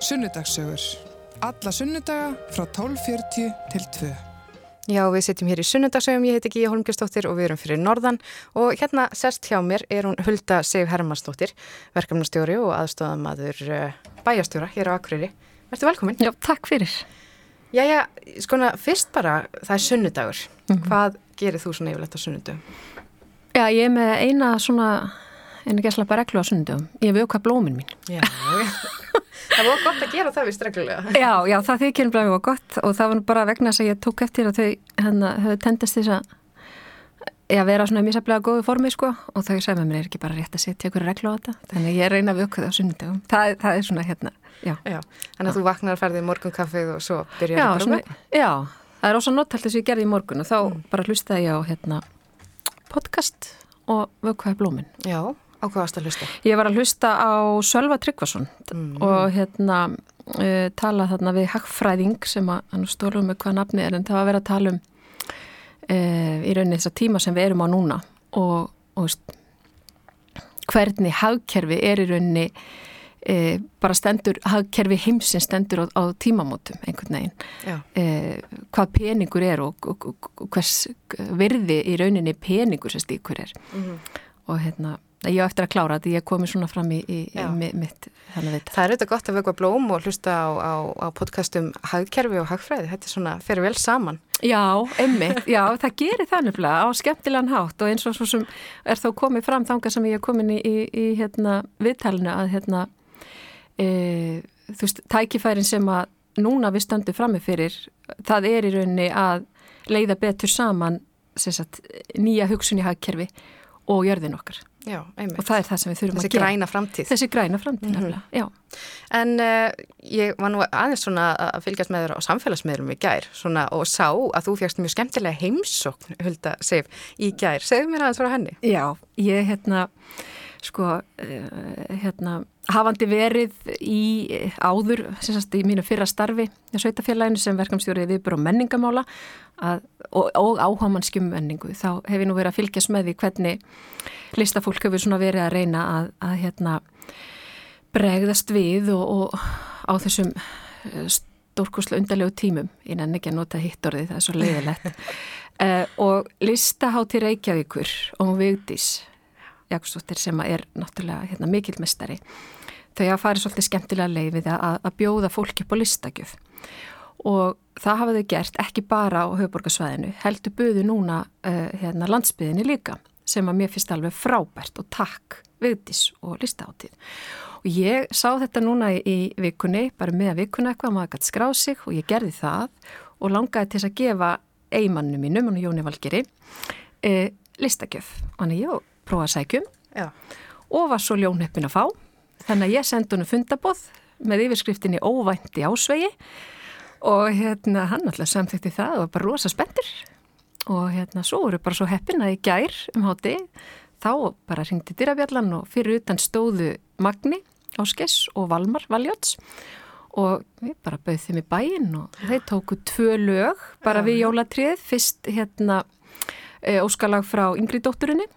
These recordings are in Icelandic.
Sunnudagssögur. Alla sunnudaga frá 12.40 til 2. Já, við sitjum hér í sunnudagsögum, ég heiti Gíja Holmgjörnsdóttir og við erum fyrir Norðan og hérna sest hjá mér er hún Hulda Seif Hermansdóttir, verkefnastjóri og aðstofamaður uh, bæjastjóra hér á Akureyri. Verður velkomin. Já, takk fyrir. Jæja, skona, fyrst bara, það er sunnudagur. Mm -hmm. Hvað gerir þú svona yfirlegt á sunnudagum? Já, ég er með eina svona, einu gæsla bara reglu á sunnudagum. Ég auðvitað blómin mín. Já, það var gott að gera það vist reglulega. Já, já, það þykir bara mjög gott og það var bara vegna þess að ég tók eftir að þau hérna höfðu tendist þess að að vera svona mísaflega góðu formi sko og þau sagði með mér er ekki bara rétt að setja ykkur reglu á þetta þannig ég reyna vöku það á sunnudagum það, það er svona hérna, já. já Þannig að þú vaknar að ferði í morgunkaffið og svo byrjar það bara með Já, það er ósað nottalt þess að ég gerði í morgun og þá mm. bara hlustaði ég á hérna podcast og vökuði blómin Já, á hvað varst að hlusta? Ég var að hlusta á Sölva Tryggvason mm. og hérna uh, tala þarna við hagfræðing sem að, hann stólum með hvað nafni er en það var að vera að tala um uh, í rauninni þessa tíma sem við erum á núna og, og veist, hvernig hagkerfi er í rauninni e, bara stendur, hagkerfi heimsins stendur á, á tímamótum einhvern veginn hvað peningur er og, og, og hvers virði í rauninni peningur sem stíkur er mm og hérna ég á eftir að klára þetta, ég komi svona fram í, í, í mitt að. Það er auðvitað gott að vekva blóm og hlusta á, á, á podcastum hagkerfi og hagfræði, þetta er svona, fer vel saman. Já, emmitt, já, það gerir það nefnilega á skemmtilegan hátt og eins og svo sem er þá komið fram þanga sem ég er komin í, í hérna, viðtalinu að hérna, e, þú veist, tækifærin sem að núna við stöndum frammi fyrir, það er í rauninni að leiða betur saman sagt, nýja hugsun í hagkerfi og jörðin okkar. Já. Og það er það sem við þurfum Þessi að gera. Þessi græna framtíð. Þessi græna framtíð, mm -hmm. já. En uh, ég var nú aðeins svona að fylgjast með þér á samfélagsmiðlum í gær svona, og sá að þú fjast mjög skemmtilega heimsókn, Hulda Seif, í gær. Segðu mér aðeins frá henni. Já, ég hérna, sko, uh, hérna, hafandi verið í áður, sérstast í mínu fyrra starfi í Sveitafélaginu sem verkamstjórið viðbúr á menningamála að, og, og áhámanskjum menningu, þá hef ég nú verið að fylgjast með því hvernig listafólk hefur svona verið að reyna að, að hérna bregðast við og, og á þessum stórkoslu undarlegu tímum, ég nenni ekki að nota hittorði, það er svo leiðilegt. Uh, og listahátti Reykjavíkur og Vigdís Jakobsdóttir sem er náttúrulega hérna, mikil mestari þau að fara svolítið skemmtilega leið við að, að bjóða fólki upp á listakjöf og það hafa þau gert ekki bara á höfuborgarsvæðinu, heldur buðu núna uh, hérna, landsbyðinni líka sem að mér finnst alveg frábært og takk Vigdís og listaháttíð og ég sá þetta núna í, vikunni, bara með vikuna eitthvað, maður gæti skráð sig og ég gerði það og langaði til að gefa eigimannu mínum, hann er Jóni Valgeri uh, listakjöf og hann er ég prófa að sækjum Já. og var svo ljónheppin að fá. Þannig að ég sendi hennu fundabóð með yfirskriftinni óvænti ásvegi. Og hérna hann alltaf samþykti það og var bara rosa spenntur. Og hérna svo voru bara svo heppin að ég gær um háti þá bara ringdi dyrabjallan og fyrir utan stóðu Magni Áskes og Valmar Valjóts. Og við bara bauð þeim í bæin og þeir tóku tvö lög bara við jólatrið fyrst hérna óskalag frá yngri dótturinni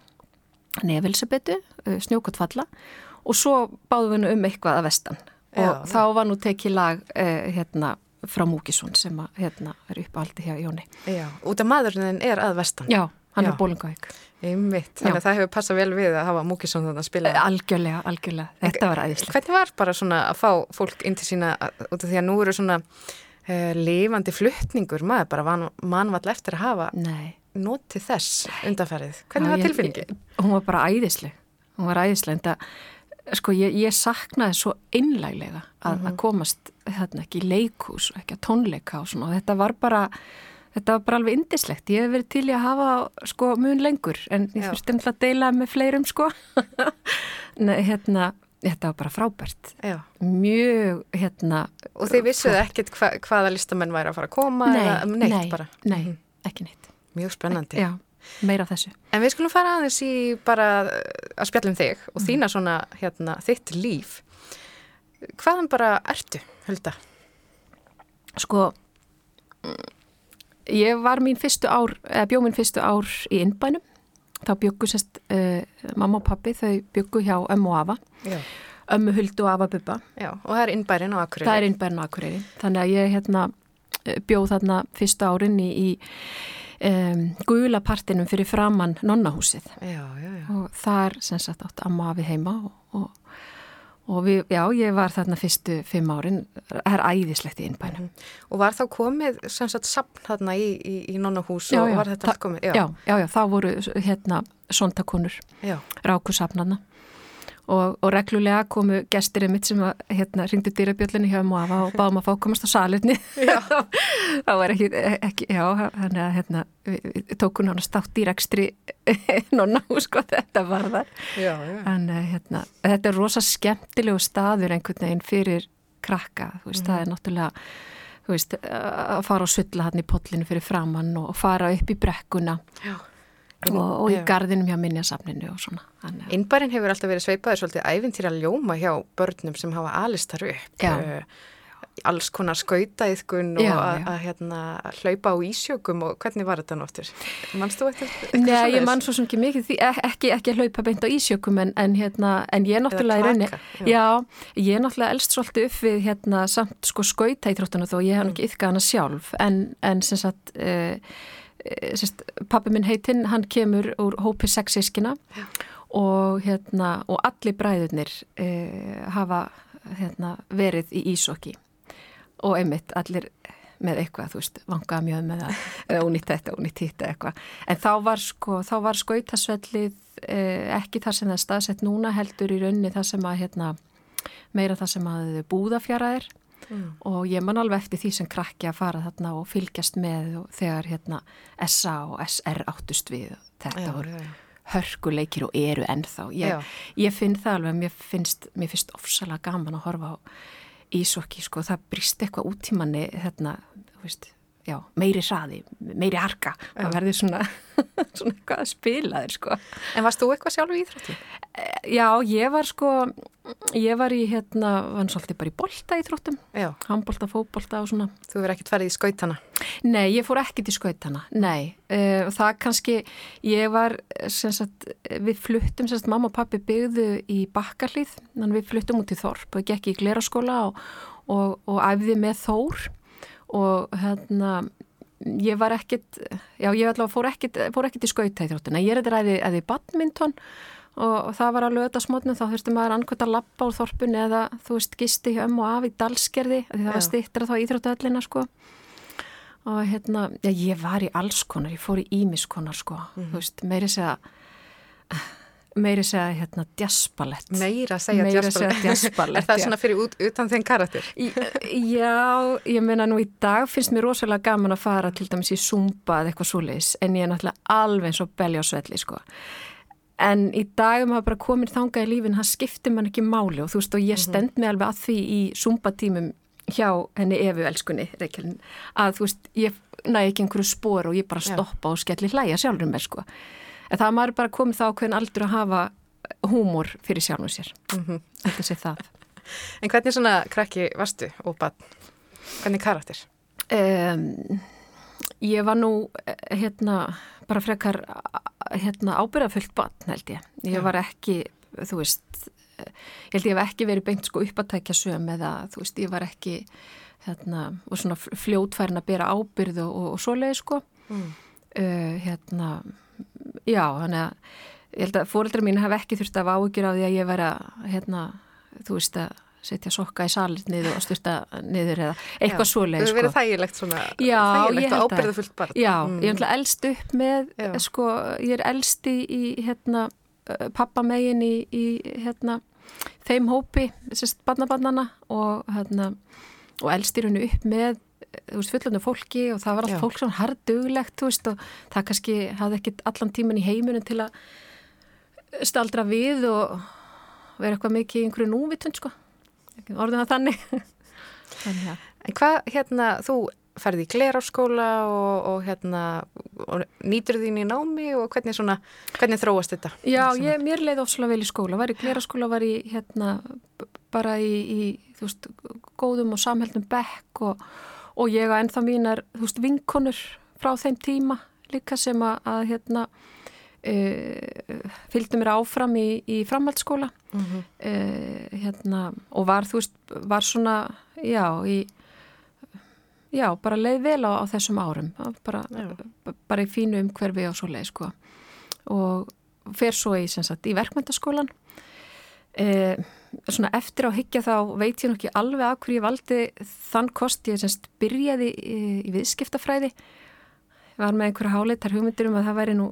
Nefilsabetu, snjókot falla og svo báðum við um eitthvað að vestan og Já, þá var nú tekið lag eh, hérna frá Múkisson sem að, hérna, er uppáldi hjá Jóni. Já, út af maðurinn er að vestan. Já, hann Já. er bólingavík. Einmitt, þannig að það hefur passað vel við að hafa Múkisson þannig að spila. Algjörlega, algjörlega, þetta var æðislega. Hvernig var bara svona að fá fólk inn til sína út af því að nú eru svona uh, lifandi fluttningur, maður bara mannvall eftir að hafa Nei. Notið þess undanferðið. Hvernig var tilfinningi? Hún var bara æðisleg, hún var æðisleg en það sko ég, ég saknaði svo einlæglega að, mm -hmm. að komast þarna ekki í leikús og ekki að tónleika og svona þetta var bara þetta var bara alveg indislegt, ég hef verið til í að hafa sko mun lengur en ég þurfti um að deila með fleirum sko Nei, hérna þetta var bara frábært Já. mjög hérna og þið vissuðu ekkert hva, hvaða listamenn væri að fara að koma nei, eða neitt nei, bara nei, mm. ekki neitt mjög spennandi Já meira þessu. En við skulum fara aðeins í bara að spjallum þig og mm. þína svona hérna þitt líf. Hvaðan bara ertu, Hulda? Sko, ég var mín fyrstu ár, eða bjóð mín fyrstu ár í innbænum. Þá byggu sérst uh, mamma og pappi, þau byggu hjá ömmu og afa. Já. ömmu huldu og afabubba. Já, og það er innbærin á Akureyri. Það er innbærin á Akureyri. Þannig að ég hérna bjóð þarna fyrsta árin í, í um, gulapartinum fyrir framann nonnahúsið. Já, já, já. Og þar sem sagt átt amma við heima og, og Og við, já, ég var þarna fyrstu fimm árin, er æðislegt í innbænum. Mm. Og var þá komið sem sagt sapn þarna í, í, í nonnahús og var þetta allt komið? Já. já, já, þá voru hérna sondakonur, rákusapnarna og, og reglulega komu gestirinn mitt sem að, hérna ringdi dýrabjöllinni hjá mú afa og báðum að fá komast á salinni þá var ekki, ekki já, þannig að hérna tókum nána státt í rekstri nonna sko þetta var þar já, já. en hérna þetta er rosa skemmtilegu staður einhvern veginn fyrir krakka, þú veist, mm. það er náttúrulega þú veist, að fara og sulla hann í pollinu fyrir framann og fara upp í brekkuna. Já og, og í gardinum hjá minnjasafninu og svona. Innbærin hefur alltaf verið sveipaður svolítið æfintýra ljóma hjá börnum sem hafa alistar upp. Uh, alls konar skautæðkun og að hérna, hlaupa á ísjökum og hvernig var þetta náttur? Mannst þú eitthvað? Nei, ég mann svo sem ekki mikið því, ekki, ekki að hlaupa beint á ísjökum en, en, hérna, en ég náttúrulega í rauninni, já. ég náttúrulega elst svolítið upp við hérna, samt sko skautæðtróttuna þó ég hef mm. ekki yfka hana sjálf en, en sem sagt... Uh, Eh, pappi minn heitinn, hann kemur úr hópi sexískina og, hérna, og allir bræðurnir eh, hafa hérna, verið í Ísokki og einmitt allir með eitthvað, þú veist, vangaða mjög með það eða unýtt þetta, unýtt hitta eitthvað. En þá var sko, þá var skautasvellið eh, ekki þar sem það staðsett núna heldur í raunni það sem að hérna, meira það sem að búðafjara er mm. og ég man alveg eftir því sem krakki að fara þarna og fylgjast með og þegar hérna SA og SR áttust við þetta voru já. hörkuleikir og eru ennþá ég, ég finn það alveg, mér finnst, mér finnst ofsalega gaman að horfa á ísokki sko, það brist eitthvað út í manni hérna, þú veist já, meiri hraði, meiri harka það verður svona, svona eitthvað að spila þér sko. En varst þú eitthvað sjálf í Íþrótti? Eh, já, ég var sko ég var í hérna, var svolítið bara í bolta Íþróttum, handbolta, fóbolta og svona. Þú verið ekkert ferið í skautana? Nei, ég fór ekkert í skautana, nei uh, það kannski, ég var sem sagt, við fluttum sagt, mamma og pappi byggðu í Bakkarlið við fluttum út í Þorp og gekk í gleraskóla og, og, og æfði með Þór og hérna ég var ekkit, já ég allavega fór ekkit, fór ekkit í skautæðróttina, ég er þetta ræði eða í badminton og, það var alveg þetta smotnum, þá þurfti maður annað að lappa á þorpun eða þú veist gisti um og af í dalskerði, því það var stittra þá íþróttöðlina sko. Og hérna, já ég var í alls konar, ég fór í ímiskonar sko, mm. þú veist, meiri segja meiri segja hérna djaspalett meira segja djaspalett er það svona fyrir út, utan þenn karakter? Já, ég meina nú í dag finnst mér rosalega gaman að fara til dæmis í Zumba eða eitthvað svoleiðis en ég er náttúrulega alveg eins og belja og svelli sko en í dag maður bara komin þangað í lífin það skiptir mann ekki máli og þú veist og ég mhm. stend mig alveg að því í Zumba tímum hjá henni Efu elskunni Reykjavin, að þú veist ég næ ekki einhverju spór og ég bara stoppa Já. og skelli hlæja sjálfur með sko en það maður bara komið þá hvern aldur að hafa húmor fyrir sjálfum sér mm -hmm. þetta sé það En hvernig svona krakki varstu og bann? Hvernig karakter? Um, ég var nú hérna bara frekar hérna ábyrðafullt bann held ég ég ja. var ekki, þú veist ég held ég hef ekki verið beint sko upp að tækja söm eða þú veist ég var ekki hérna og svona fljótfærin að bera ábyrð og, og, svoleiði sko mm. uh, hérna já, þannig að ég held að fóreldrar mín hef ekki þurft að ágjur á því að ég væri að, hérna, þú veist að setja sokka í salit niður og styrta niður eða eitthvað svoleið. Það sko. verið þægilegt svona, já, þægilegt og ábyrðafullt barn. Já, mm. ég er elst upp með, já. sko, ég er elst í, hérna, pappamegin í, í, hérna, þeim hópi, sérst, barnabannana og, hérna, og elst í rauninu upp með þú veist, fullandi fólki og það var allt fólk svona harduglegt, þú veist, og það kannski hafði ekki allan tíman í heimunum til að staldra við og vera eitthvað mikið í einhverju núvitund, sko. Orðin að þannig. þannig ja. En hvað, hérna, þú ferði í glerárskóla og, og hérna, og nýtur þín í námi og hvernig svona, hvernig þróast þetta? Já, ég, mér leiði ofslega vel í skóla, var í glerárskóla, var í, hérna, bara í, í, þú veist, góðum og samhældum bekk og og ég að ennþá mínar, veist, vinkonur frá þeim tíma líka sem að, að hérna, uh, fylgdi mér áfram í, í framhaldsskóla Mm -hmm. uh, hérna, og var, veist, var svona, já, í, já, bara leið vel á, á þessum árum, bara, bara í fínu umhverfi og svo leið, sko. Og fer svo í, sagt, í verkmyndaskólan. Uh, svona eftir á higgja þá veit ég nokkið alveg að hverju ég valdi þann kost. Ég semst byrjaði í, í viðskiptafræði. Var með einhverja háleitar hugmyndir um að það væri nú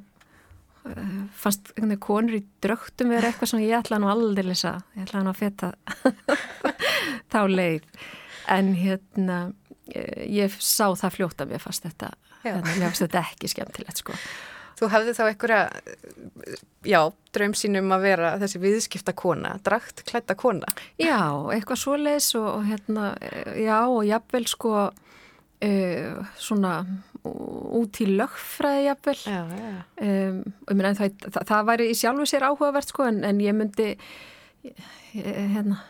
fannst einhvern veginn konur í drögtum vera eitthvað sem ég ætla nú aldrei lesa. Ég ætla nú að feta þá leið. En hérna ég sá það fljótt að mér fannst þetta hérna, mér fannst þetta ekki skemmtilegt sko Þú hefði þá einhverja, já, draum sínum að vera þessi viðskipta kona, drakt klætta kona. Já, eitthvað svoleiðs og, og hérna, já, og jafnvel sko, uh, svona út í lögfræði jafnvel. Já, já. Um, myna, það, það, það væri í sjálfu sér áhugavert sko, en, en ég myndi, hérna,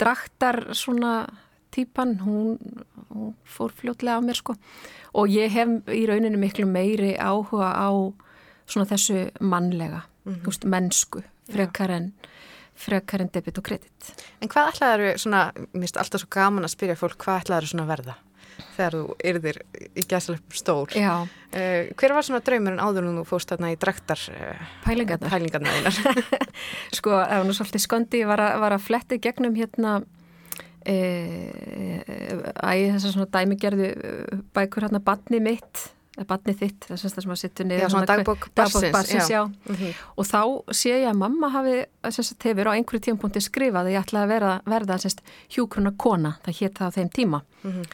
draktar svona típan, hún, hún fór fljótlega á mér sko og ég hef í rauninu miklu meiri áhuga á svona þessu mannlega, mm -hmm. veist, mennsku, frekar en, frekar en debit og kredit. En hvað ætlaður svona, mér finnst alltaf svo gaman að spyrja fólk, hvað ætlaður svona verða þegar þú yrðir í gæsleipum stór? Já. Uh, hver var svona draumurinn áður en þú fóst þarna í draktar uh, pælingarnar? Pælingarnar sko, ef nú svolítið skondi, ég var að, var að fletti gegnum hérna æg þessar svona dæmigerðu bækur hérna badni mitt badni þitt, þess að sem að sittu niður Já, svona dagbók barsins. Mm -hmm. og þá sé ég að mamma hafi þess að tefur á einhverju tímpunkti skrifað að ég ætlaði að verða, verða hjúkruna kona, það hétt það á þeim tíma mm -hmm.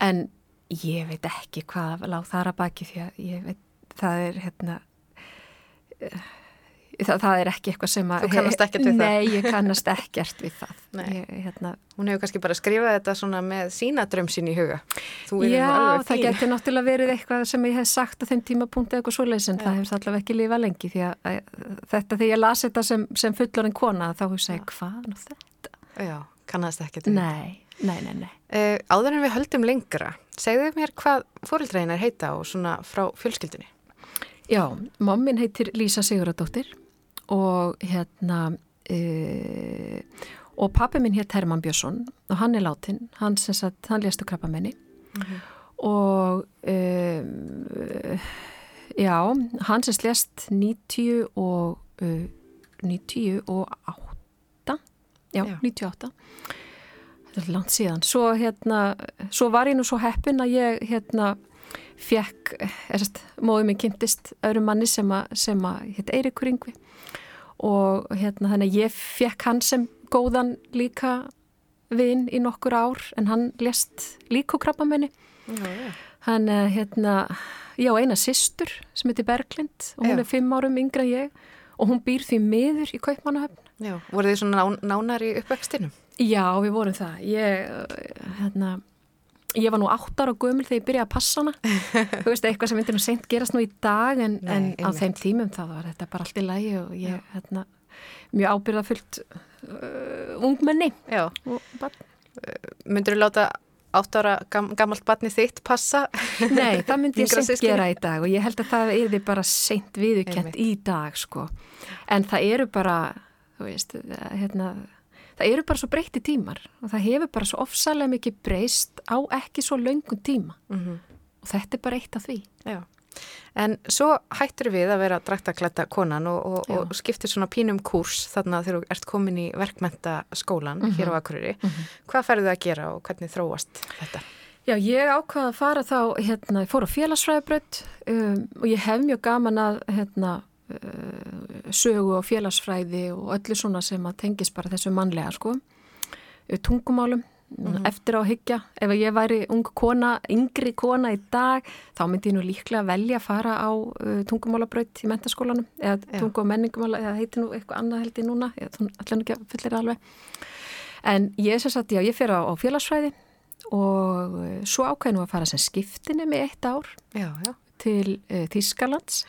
en ég veit ekki hvað lág þar að baki því að ég veit, það er hérna Það, það er ekki eitthvað sem að... Þú kannast ekkert við nei, það? Nei, ég kannast ekkert við það. Ég, hérna, Hún hefur kannski bara skrifað þetta svona með sína drömsin í huga. Já, það getur náttúrulega verið eitthvað sem ég hef sagt á þeim tímapunkti eitthvað svoleiðis en Já. það hefur allavega ekki lifað lengi því að, að þetta þegar ég las þetta sem, sem fullorinn kona þá hefur ég hvað nú þetta? Já, kannast ekkert við þetta? Nei, nei, nei. nei. Uh, áður en við höldum lengra, segðu mér hvað fórildræðin er heita og svona frá fjölskyldunni? Já, mommin heitir Lísa Siguradóttir og hérna e, og pappi minn hétt Herman Björnsson og hann er látin, hann sem sagt hann léstu krabbamenni mm -hmm. og e, já, hann sem lést 90 og e, 90 og 8 já, já. 98 þetta er langt síðan. Svo hérna, svo var ég nú svo heppin að ég hérna fekk, móðið mér kynntist öðrum manni sem að, sem að hétt Eirikur Yngvi og hérna þannig að ég fekk hann sem góðan líka vinn í nokkur ár en hann lest líka krabba menni hann hérna já eina sýstur sem heitir Berglind og hún já. er fimm árum yngra en ég og hún býr því miður í Kaupmannahöfn Já, voru þið svona ná, nánar í uppvextinum? Já, við vorum það ég, hérna Ég var nú átt ára gömul þegar ég byrjaði að passa hana. Þú veist, eitthvað sem myndir nú seint gerast nú í dag en, Nei, en á þeim tímum þá var þetta bara allt í lægi og ég, hérna mjög ábyrðafullt uh, ungmenni. Myndur þú láta átt ára gam, gammalt barni þitt passa? Nei, það myndi ég seint gera í dag og ég held að það er því bara seint viðukent í dag sko. En það eru bara, þú veist, hérna það eru bara svo breytti tímar og það hefur bara svo ofsalega mikið breyst á ekki svo laungum tíma mm -hmm. og þetta er bara eitt af því Já. En svo hættur við að vera draktaklætta konan og, og, og skiptir svona pínum kúrs þarna þegar þú ert komin í verkmentaskólan mm -hmm. hér á Akureyri. Mm -hmm. Hvað færðu það að gera og hvernig þróast þetta? Já, ég ákvaði að fara þá, hérna, ég fór á félagsfræðabraut um, og ég hef mjög gaman að, hérna, sögu og félagsfræði og öllu svona sem að tengis bara þessu mannlega sko. Tungumálum, mm -hmm. eftir á higgja ef ég væri ung kona, yngri kona í dag, þá myndi ég nú líklega velja að fara á uh, tungumálabraut í mentaskólanum, eða tungu og menningumála eða heiti nú eitthvað annað held ég núna allan ekki fullir alveg. En ég sér satt, já, ég fer á, á félagsfræði og svo ákveði nú að fara sem skiptinni með eitt ár já, já. til uh, Þískalands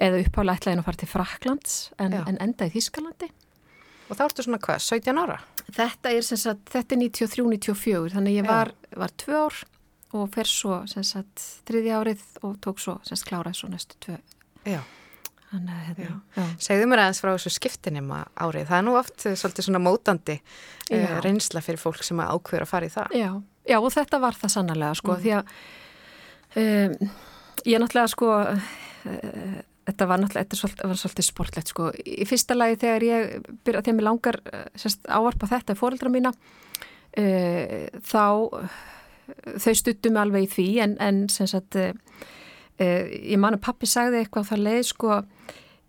eða uppálega ætlaði að fara til Fraklands en, en enda í Þískalandi. Og þá ertu svona hvað, 17 ára? Þetta er sagt, þetta er 93-94, þannig ég var, var tvö ár og fer svo sagt þriði árið og tók svo sagt kláraði svo næstu tvö. Já. Hérna, Segðu mér aðeins frá þessu skiptinima árið. Það er nú oft svolítið svona mótandi uh, reynsla fyrir fólk sem ákveður að fara í það. Já, já og þetta var það sannarlega sko, mm. því að um, ég náttúrulega sko, uh, þetta var náttúrulega, þetta svolítið, var svolítið sportlegt sko. Í fyrsta lagi þegar ég byrja, þegar mér langar sérst, áarpa þetta í fóreldra mína, uh, þá þau stuttum alveg í því en, en sagt Uh, ég man að pappi sagði eitthvað á það leið sko,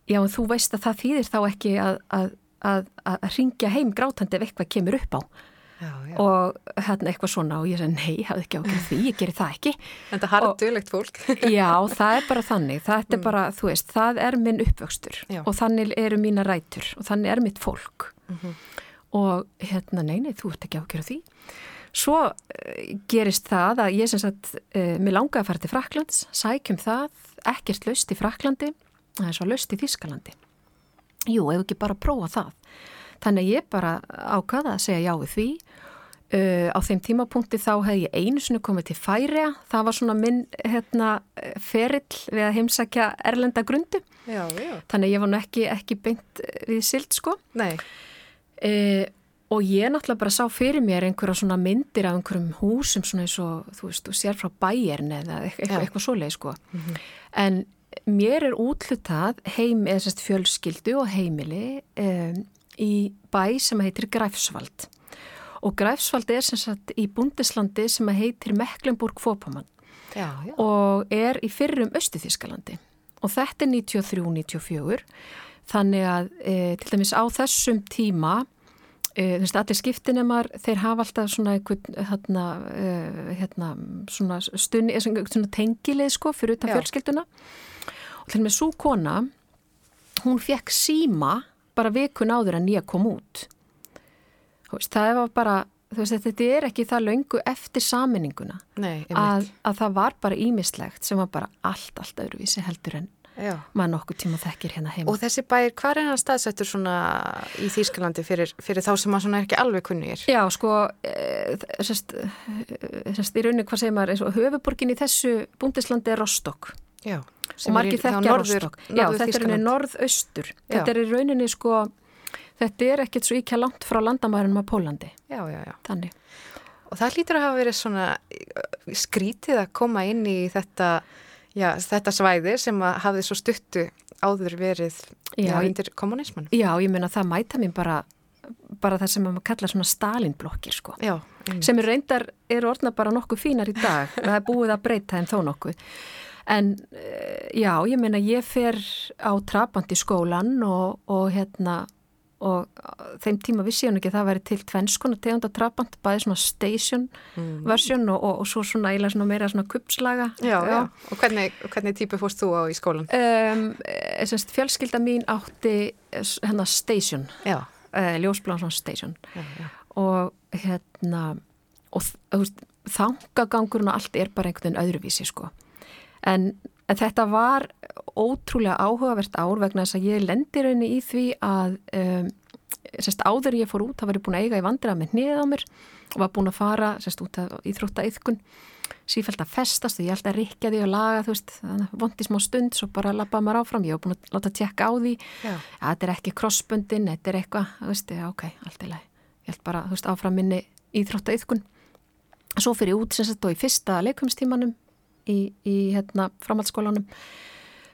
já en þú veist að það þýðir þá ekki að, að, að, að ringja heim grátandi ef eitthvað kemur upp á já, já. og hérna eitthvað svona og ég sagði nei, hafði ekki ákveð því, ég gerir það ekki En það har dölegt fólk Já, það er bara þannig, það er mm. bara, þú veist það er minn uppvöxtur já. og þannig eru mína rætur og þannig er mitt fólk mm -hmm. og hérna nei, nei, þú ert ekki ákveð því Svo uh, gerist það að ég sem sagt, uh, mér langaði að fara til Fraklands, sækjum það, ekkert löst í Fraklandi, það er svo löst í Þískalandi. Jú, ef ekki bara prófa það. Þannig að ég bara ákvaða að segja já við því. Uh, á þeim tímapunkti þá hefði ég einu sinu komið til Færiða, það var svona minn hérna, ferill við að heimsækja erlenda grundu. Já, já. Þannig að ég var nú ekki, ekki beint við silt sko. Nei. Uh, Og ég náttúrulega bara sá fyrir mér einhverja svona myndir af einhverjum húsum svona eins og þú veist, þú sér frá bæjarn eða eitthvað, eitthvað svoleið sko. Mm -hmm. En mér er útlutað heim, eða sérst fjölskyldu og heimili um, í bæ sem heitir Græfsvald. Og Græfsvald er sem sagt í bundeslandi sem heitir Mecklenburg-Fópamann og er í fyrrum Östuþískalandi. Og þetta er 93-94, þannig að e, til dæmis á þessum tíma þú veist, allir skiptinemar, þeir hafa alltaf svona hérna, uh, hérna, svona stunni, svona tengilið, sko, fyrir utan Já. fjölskylduna. Og til með svo kona, hún fekk síma bara vikun áður en ég kom út. Það var bara, þú veist, þetta er ekki það löngu eftir saminninguna. Nei, að, að það var bara ímislegt sem var bara allt, allt öðruvísi heldur en maður nokkuð tíma þekkir hérna heima. Og þessi bæir, hvað er hann staðsættur svona í Þýskalandi fyrir, fyrir þá sem maður svona er ekki alveg kunnir? Já, sko, e, sérst, e, sérst, í rauninni hvað segir maður, höfuborgin í þessu búndislandi er Rostock. Já. Og margir þekkja Rostock. Já, þetta er norðaustur. Þetta er í rauninni, sko, þetta er ekkert svo íkja langt frá landamæðunum af Pólandi. Já, já, já. Þannig. Og það hlýtur að hafa verið svona skrítið að koma inn í þetta já, þetta svæði sem hafði svo stuttu áður verið já, undir kommunisman. Já, ég menna það mæta mér bara, bara það sem maður kalla svona Stalinblokkir sko. Já. Sem er reyndar, er orðna bara nokkuð fínar í dag. það er búið að breyta en þó nokkuð. En eh, já, ég menna ég fer á trapandi skólan og, og hérna og þeim tíma vissi hann ekki að það væri til tvennskona tegunda trapant, bæði svona station mm. versjón og, og, og svo svona eiginlega svona meira svona kupslaga Já, já, og hvernig, hvernig típu fórst þú á í skólan? Um, semst, fjölskylda mín átti hérna station. Uh, ljósblán svona station. Já, já. og hérna og þangagangurinn og allt er bara einhvern veginn öðruvísi sko en, en þetta var ótrúlega áhugavert ár vegna þess að ég lendir raunni í því að um, sérst, áður ég fór út, það var ég búin að eiga í vandra með nýðið á mér og var búin að fara sérst, út af íþróttaiðkun. Sífælt að festast og ég held að rikja því og laga þú veist, vondi smá stund svo bara lappaði maður áfram, ég var búin að láta að tjekka á því. Ja, þetta er ekki krossbundin þetta er eitthvað, þú veist, já, ok, allt í lagi. Ég held bara, þú veist, áfram minni íþróttaiðkun. Svo fyrir út sem sagt og í fyrsta leikumstímanum í, í hérna, framhaldsskólanum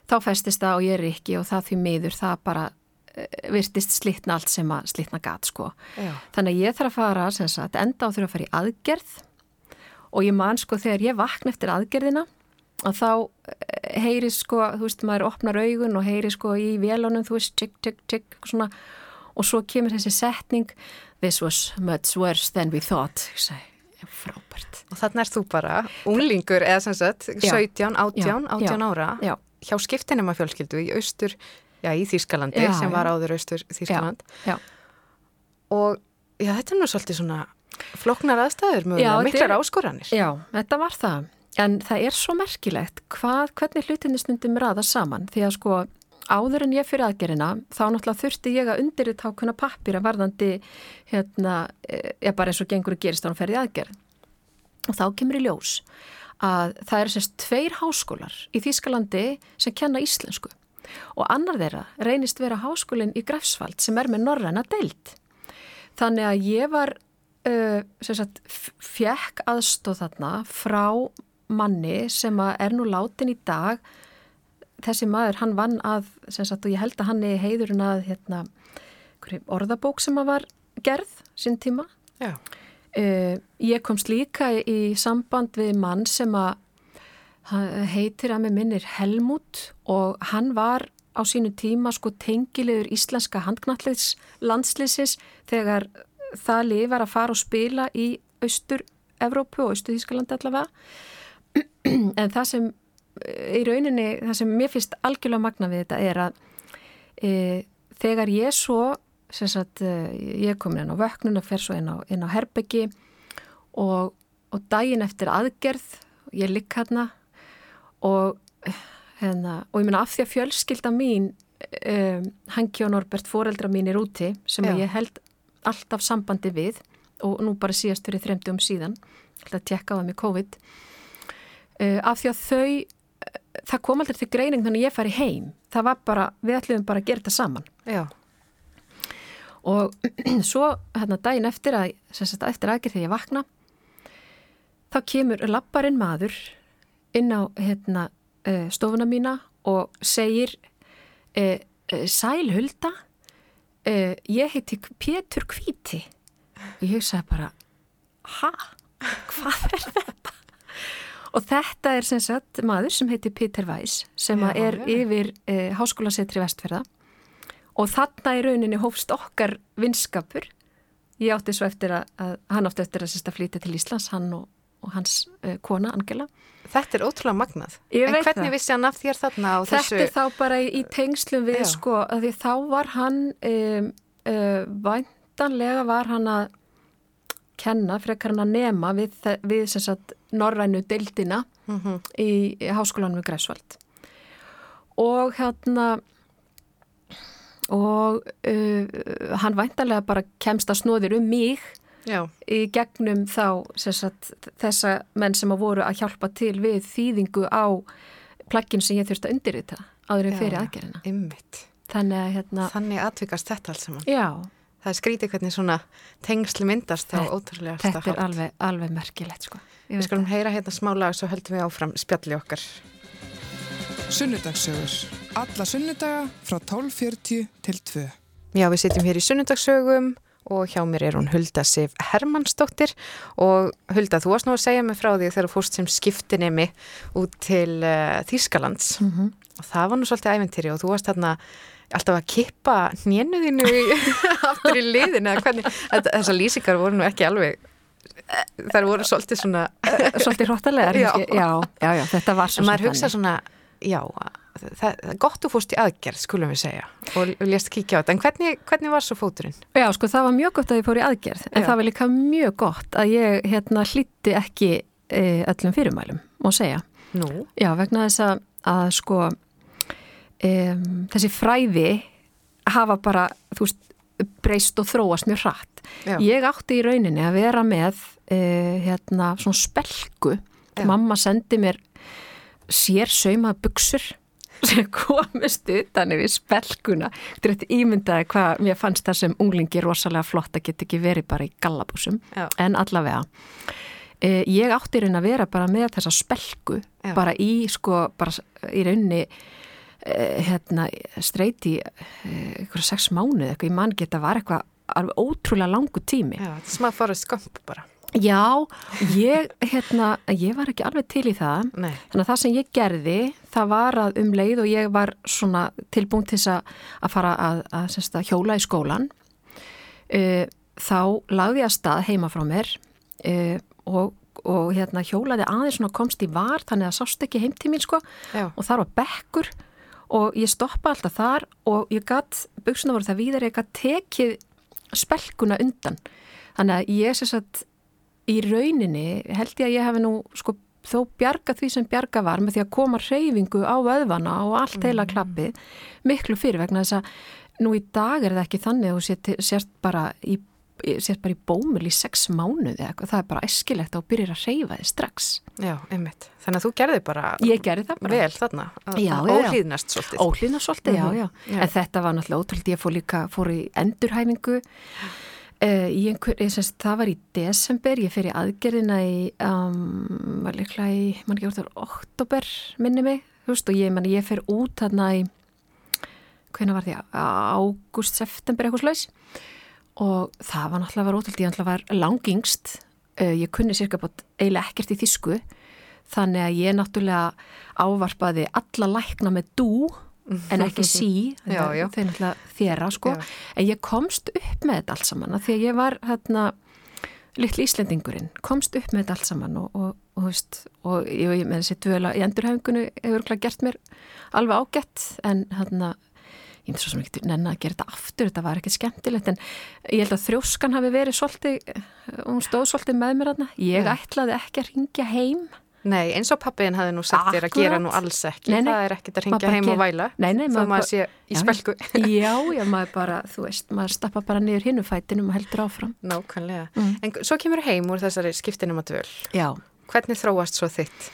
þá festist það og ég er ekki og það því miður það bara uh, virtist slitna allt sem að slitna gat sko. Já. Þannig að ég þarf að fara sagt, enda á þurfa að fara í aðgerð og ég man sko þegar ég vakna eftir aðgerðina að þá eh, heyri sko, þú veist, maður opnar augun og heyri sko í vélunum, þú veist, tjekk, tjekk, tjekk svona og svo kemur þessi setning This was much worse than we thought. Frábært. Og þannig er þú bara unglingur eða sem sagt 17, 18, 18 ára. Já hjá skiptinema fjölskyldu í austur, já í Þýskalandi já, sem var áður austur Þýskaland og já þetta er nú svolítið svona floknar aðstæður mjög miklar áskoranir. Já, þetta var það en það er svo merkilegt hvað, hvernig hlutinni stundum ræða saman því að sko áður en ég fyrir aðgerina þá náttúrulega þurfti ég að undirrið tákuna pappir að varðandi hérna, ég e, bara eins og gengur að gerist á hann ferði aðgerð og þá kemur í ljós að það er sérst tveir háskólar í Þýskalandi sem kenna íslensku og annar þeirra reynist vera háskólinn í Grefsvald sem er með norræna deilt. Þannig að ég var, uh, sagt, fjekk aðstóð þarna frá manni sem er nú látin í dag. Þessi maður, hann vann að, sem sagt, og ég held að hann er heiðurinn að, hérna, orðabók sem að var gerð sín tíma. Já. Uh, ég komst líka í samband við mann sem að heitir að með minnir Helmut og hann var á sínu tíma sko tengilegur íslenska handknalliðs landslýsis þegar það lifar að fara og spila í Austur-Evrópu og Austur-Þískalandi allavega en það sem í rauninni, það sem mér finnst algjörlega magna við þetta er að e, þegar ég svo sem sagt, e, ég kom inn á vöknun og fer svo inn á, inn á Herbeggi og, og daginn eftir aðgerð, ég likk hérna og hérna, og ég menna af því að fjölskylda mín um, Hanki og Norbert, foreldra mín er úti sem ég held alltaf sambandi við og nú bara síðast fyrir þremdum síðan, held að tjekka á það með COVID uh, af því að þau það kom aldrei til greining þannig að ég fari heim. Það var bara, við ætlum bara að gera þetta saman. Já. Og svo hérna daginn eftir að, sagt, eftir aðgerð þegar ég vakna þá kemur lapparinn maður inn á hérna, uh, stofuna mína og segir uh, uh, Sælhulda ég heiti Pétur Kvíti og ég hugsaði bara ha? Hvað er þetta? Og þetta er sem sagt maður sem heitir Peter Weiss sem já, er já. yfir háskólasetri vestferða og þarna í rauninni hófst okkar vinskapur ég átti svo eftir að, að hann átti eftir að flytja til Íslands hann og, og hans kona Angela Þetta er ótrúlega magnað. En hvernig það. vissi hann af þér þarna á þessu? Þetta er þá bara í, í tengslum við Já. sko að því þá var hann um, uh, væntanlega var hann að kenna frekar hann að nema við, við sagt norrænu deildina mm -hmm. í, í háskólanum við Græsvald og hérna og uh, hann væntanlega bara kemst að snóðir um mig Já. í gegnum þá sagt, þessa menn sem að voru að hjálpa til við þýðingu á plaggin sem ég þurfti að undirrita áður en fyrir aðgerina. Þannig að hérna... Þannig aðvikast þetta alls saman. Já. Það er skrítið hvernig svona tengsli myndast á ótrúlega stafhátt. Þetta er alveg, alveg merkilegt sko. Við skulum heyra hérna smá lag svo höldum við áfram spjalli okkar. Sunnudagssögur. Alla sunnudaga frá 12.40 til 2. Já, við sitjum hér í sunnudagssögum og hjá mér er hún Hulda Sif Hermannsdóttir og Hulda, þú varst nú að segja mig frá því þegar þú fórst sem skiptinemi út til uh, Þýskalands mm -hmm. og það var nú svolítið æventýri og þú varst þarna alltaf að kippa hnénuðinu aftur í liðin eða hvernig, þessar lýsingar voru nú ekki alveg þar voru svolítið svona svolítið hróttalegar já. Já, já, já, þetta var svo maður hugsa svona, já það, það er gott að fórst í aðgerð, skulum við segja og lést kíkja á þetta, en hvernig, hvernig var svo fóturinn? Já, sko það var mjög gott að ég fór í aðgerð, en það var líka mjög gott að ég hérna hlýtti ekki e, öllum fyrirmælum, má segja Nú? Já, vegna þess að, að sko e, þessi fræði hafa bara, þú veist breyst og þróast mjög hratt Já. ég átti í rauninni að vera með e, hérna svona spelgu Já. mamma sendi mér sér saumað buksur sem komist utan yfir spelguna þetta er þetta ímyndaði hvað mér fannst það sem unglingi rosalega flott að geta ekki verið bara í gallabúsum Já. en allavega eh, ég átti raun að vera bara með þessa spelgu bara í sko bara í raunni eh, hérna streyti eh, eitthvað sex mánuð eitthvað, ég man geta var eitthvað alveg ótrúlega langu tími. Já, þetta smá farið skamp bara. Já, ég, hérna, ég var ekki alveg til í það, Nei. þannig að það sem ég gerði, það var að um leið og ég var svona tilbúin til að fara að, að, að, hjóla í skólan, uh, þá lagði ég að stað heima frá mér uh, og, og hérna, hjólaði aðeins svona komst í var, þannig að sást ekki heimtíminn sko. Já. og þar var bekkur og ég stoppa alltaf þar og ég gatt, buksuna voru það víðar, ég gatt tekið spelkuna undan, þannig að ég sér satt í rauninni held ég að ég hef nú sko þó bjarga því sem bjarga var með því að koma reyfingu á öðvana og allt heila mm. klappið miklu fyrir vegna þess að nú í dag er það ekki þannig að þú sért bara í sér bara í bómul í sex mánuði eitthvað, það er bara eskilegt og byrjir að reyfa þið strax. Já, einmitt. Þannig að þú gerði bara Ég gerði það bara. vel þarna, að Já, að já, já. óhlýðnast svolítið. Óhlýðna svolítið, Mhm. já, já, Já. En þetta var náttúrulega ótrúlega, ég fór líka, fór í endurhæfingu. Uh, í einhver, ég semst, það var í desember, ég fer í aðgerðina í, um, var líklega í, mann ekki orðið, oktober, minni mig, þú veist, og ég, man, ég fer út þarna í, hvernig var því, ágúst, september, eitthvað slags, og það var náttúrulega var ótrúlega, ég náttúrulega var langingst, uh, ég kunni cirka bát eiginlega ekkert í þýsku, þannig að ég náttúrulega ávarpaði alla lækna með dú, en ekki sí, þau náttúrulega þéra, sko, Já. en ég komst upp með þetta allt saman, af því að ég var hérna, litli Íslendingurinn, komst upp með þetta allt saman og, og, og, veist, og ég, ég með þessi dvöla í endurhæfingunni hefur gert mér alveg ágætt en hérna ég myndi svo sem ekki nenni að gera þetta aftur þetta var ekkert skemmtilegt en ég held að þrjóskan hafi verið svolítið hún stóð svolítið með mér þarna ég Já. ætlaði ekki að ringja heim Nei, eins og pappiðin hafði nú sagt þér að gera nú alls ekki. Nei, nei. Það er ekkit að ringja heim og væla. Nei, nei, Þó maður sé í Já. spelku. já, já, maður bara, þú veist maður stappa bara niður hinnum fætinum og heldur áfram Nákvæmlega. Mm. En svo kemur heim úr þessari skiptinum að dvöl. já, Hvernig þróast svo þitt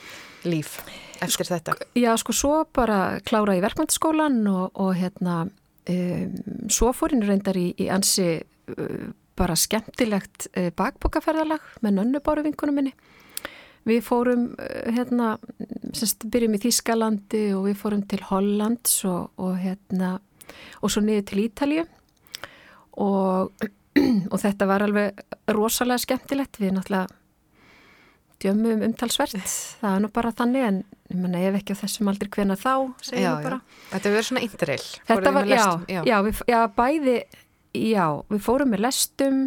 líf eftir þetta? Já, sko, svo bara klára í verkmyndaskólan og, og hérna, um, svo fór henni reyndar í, í ansi uh, bara skemmtilegt uh, bakbokaferðalag með nönnubáru vinkunum minni. Við fórum, hérna, semst, byrjum í Þískalandi og við fórum til Hollands og, og hérna, og svo niður til Ítalju og, og þetta var alveg rosalega skemmtilegt. Við náttúrulega djömmum umtalsvert, það er nú bara þannig en ég menna ef ekki á þessum aldrei hvena þá, Já, já. Þetta verður svona interrail. Þetta var, já, já. Við, já, bæði, já, við fórum með lestum,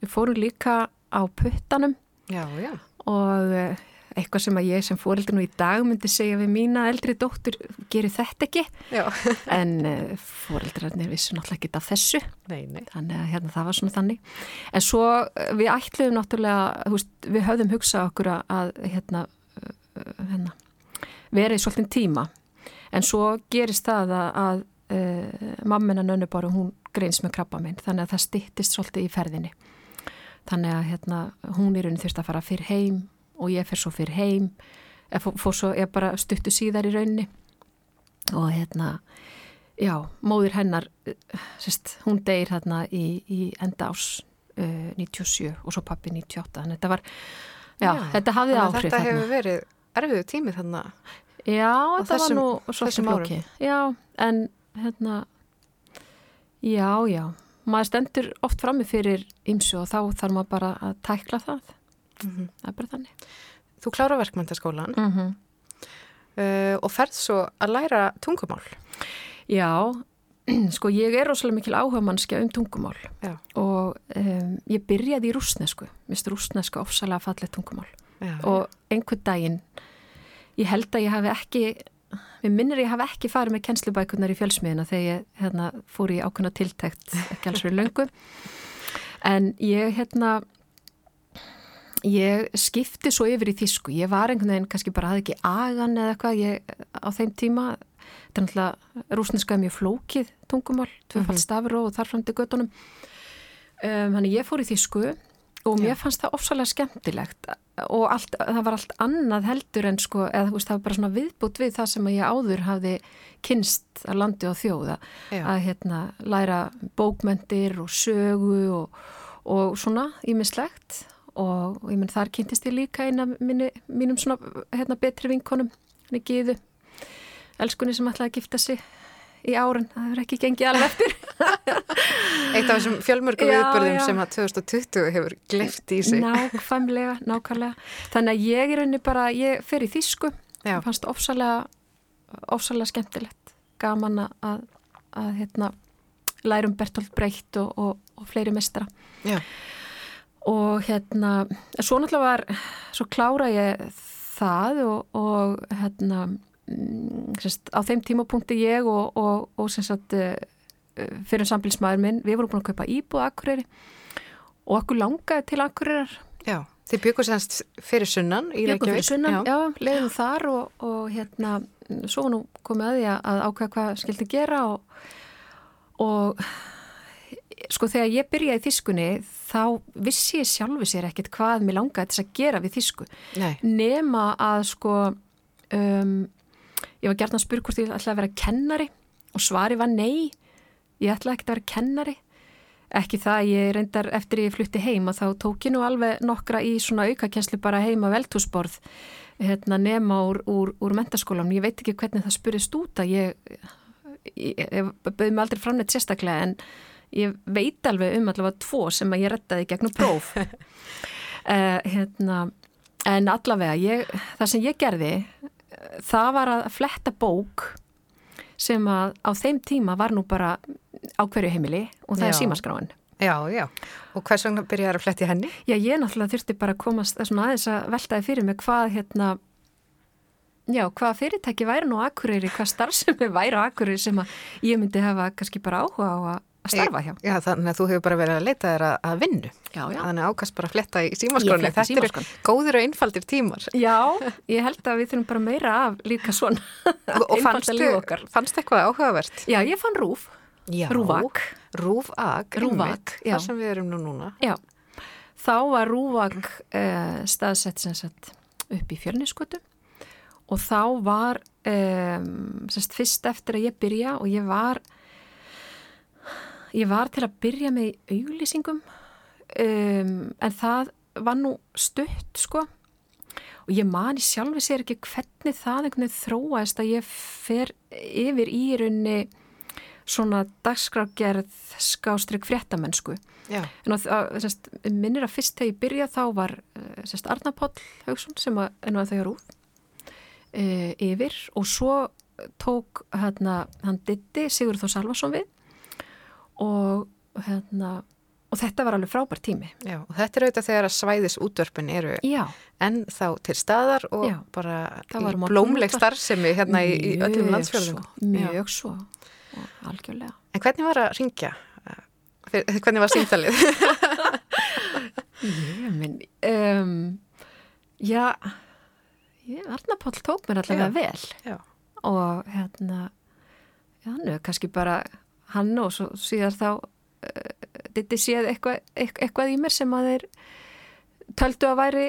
við fórum líka á puttanum Já, já. og eh, eitthvað sem að ég sem fóreldri nú í dag myndi segja við mína eldri dóttur, gerir þetta ekki, Já. en uh, fóreldrarnir vissu náttúrulega ekki af þessu. Nei, nei. Þannig að hérna, það var svona þannig. En svo eh, við ætluðum náttúrulega, veist, við höfðum hugsað okkur að- hérna, uh, hérna, vera í svolítinn tíma. En svo gerist það að, að uh, mammina nönnubáru, hún greins með krabba minn. Þannig að það styttist svolítið í ferðinni. Þannig að hérna, hún í rauninni þurfti að fara fyrir heim og ég fer svo fyrir heim. Ég fór, svo, ég bara stuttu síðar í rauninni. Og hérna, já, móðir hennar eh, sérst, hún deyr hérna í, í enda ás uh, 97 og svo pappi 98 þannig að þetta var, já, þetta hafði Þannig að áhrif Þetta þarna. hefur verið erfiðu tími þannig. Já, þetta var nú þessum árum. Já, en hérna, já, já, maður stendur oft frammi fyrir ymsu og þá þarf maður bara að tækla það. Mhm. Það er bara þannig. Þú klára verkmyndaskólan Mm -hmm. uh, og ferð svo að læra tungumál. Já, sko ég er rosalega mikil áhuga mannskja um tungumál Já. og um, ég byrjaði í rúsnesku, mist rúsneska ofsalega fallið tungumál Já. og einhvern daginn, ég held að ég hafi ekki, við minnir ég hafi ekki farið með kennslubækunar í fjölsmiðina þegar ég hérna, fór í ákveðna tiltækt ekki alls fyrir löngu en ég hérna ég skipti svo yfir í þýsku ég var einhvern veginn, kannski bara hafði ekki agan eða eitthvað, ég á þeim tíma þetta er náttúrulega rúsneska er mjög flókið tungumál, tvöfald Mhm. og þar fram til göttunum um, þannig ég fór í þýsku og mér Já. fannst það ofsalega skemmtilegt og allt, það var allt annað heldur en sko, eða veist, það var bara svona viðbútt við það sem ég áður hafði kynst að landi og þjóða Já. að hérna læra bókmentir og sögu og, og svona ímislegt og, og ég menn þar kynntist ég líka eina minni, mínum svona hérna betri vinkonum, henni Gíðu elskunni sem ætlaði að gifta sig í árun, það hefur ekki gengið alveg eftir. Eitt af þessum fjölmörgum viðbörðum sem að 2020 hefur gleyft í sig. nákvæmlega, nákvæmlega. Þannig að ég er henni bara, ég fer í Já. Mér fannst ofsalega ofsalega skemmtilegt. Gaman að, að, að hérna, lærum Bertolt Brecht og, og, og fleiri mestara Já. Og hérna svo náttúrulega var, svo klára ég það og, og hérna mm, sérst, á þeim tímapunkti ég og, og, og sagt eh, fyrir sambilsmaður minn, við vorum búin að kaupa íbúð Akureyri og okkur langaði til Akureyrar Já. Þið byggur semst fyrir sunnan í Reykjavík. fyrir sunnan, Já. já, leiðum þar og, og hérna, svo nú komið að því að ákveða hvað skildi gera og, og sko þegar ég byrjaði í þýskunni þá vissi ég sjálfu sér ekkert hvað mér langaði þess að gera við þýsku. Nei. nema að sko um, ég var gert að spyrja hvort ég ætlaði að vera kennari og svari var nei ég ætlaði ekki að vera kennari. Ekki það ég reyndar eftir ég flutti heim og þá tók ég nú alveg nokkra í svona aukakenslu bara heima veltúsborð hérna, nema úr, úr, úr mentaskólan ég veit ekki hvernig það spurist út að ég, ég, ég bauði mig aldrei fram neitt sérstaklega en ég veit alveg um allavega tvo sem að ég rettaði gegnum próf uh, hérna, en allavega ég, það sem ég gerði það var að fletta bók sem að á þeim tíma var nú bara á hverju heimili og það Já. er símaskráin Já, já. Og hvers vegna byrjaði að fletti henni? Já, ég náttúrulega þurfti bara að komast aðeins að veltaði fyrir mig hvað hérna Já, hvað fyrirtæki væri nú Akureyri, hvað starfsemi væri Akureyri sem að ég myndi hafa kannski bara áhuga á að að starfa hjá. Já, þannig að þú hefur bara verið að leita þér að, að vinnu. Já, já. Þannig ákast bara að fletta í í Þetta eru góðir og einfaldir tímar. Já, ég held að við þurfum bara meira af líka svona Og, fannstu, fannstu eitthvað áhugavert? Já, ég fann rúf, Já. Rúvak, einmitt, já. þar sem við erum nú núna. Já, þá var rúvak uh, staðsett sem sagt upp í fjörniskutu og þá var um, semst fyrst eftir að ég byrja og ég var ég var til að byrja með í auglýsingum um, en það var nú stutt sko. Og ég mani sjálfi sér ekki hvernig það einhvern veginn þróaðist að ég fer yfir í raunni svona dagskrágerð skástrygg fréttamennsku. Já. en að, að, sest, minnir að fyrst þegar ég byrja þá var sest, Arna Páll Haugsson sem að, en að þau rúð uh, yfir. Og svo tók hérna, hann Ditti Sigurð Þór Salvarsson við og hérna og þetta var alveg frábær tími Já, og þetta er auðvitað þegar að svæðis útvörpun eru Já, enn þá til staðar og Já. bara blómleg starfsemi hérna í, í öllum Mjög landsfjörðum. svo, Mjög svo, og algjörlega En hvernig var að ringja? Hvernig var símtalið? Ég minn, um, já, ég, Arna Páll tók mér allavega Já. vel Já. og hérna, já, hann er kannski bara hann og svo síðar þá þetta séð eitthvað, eitthvað, í mér sem að þeir töldu að væri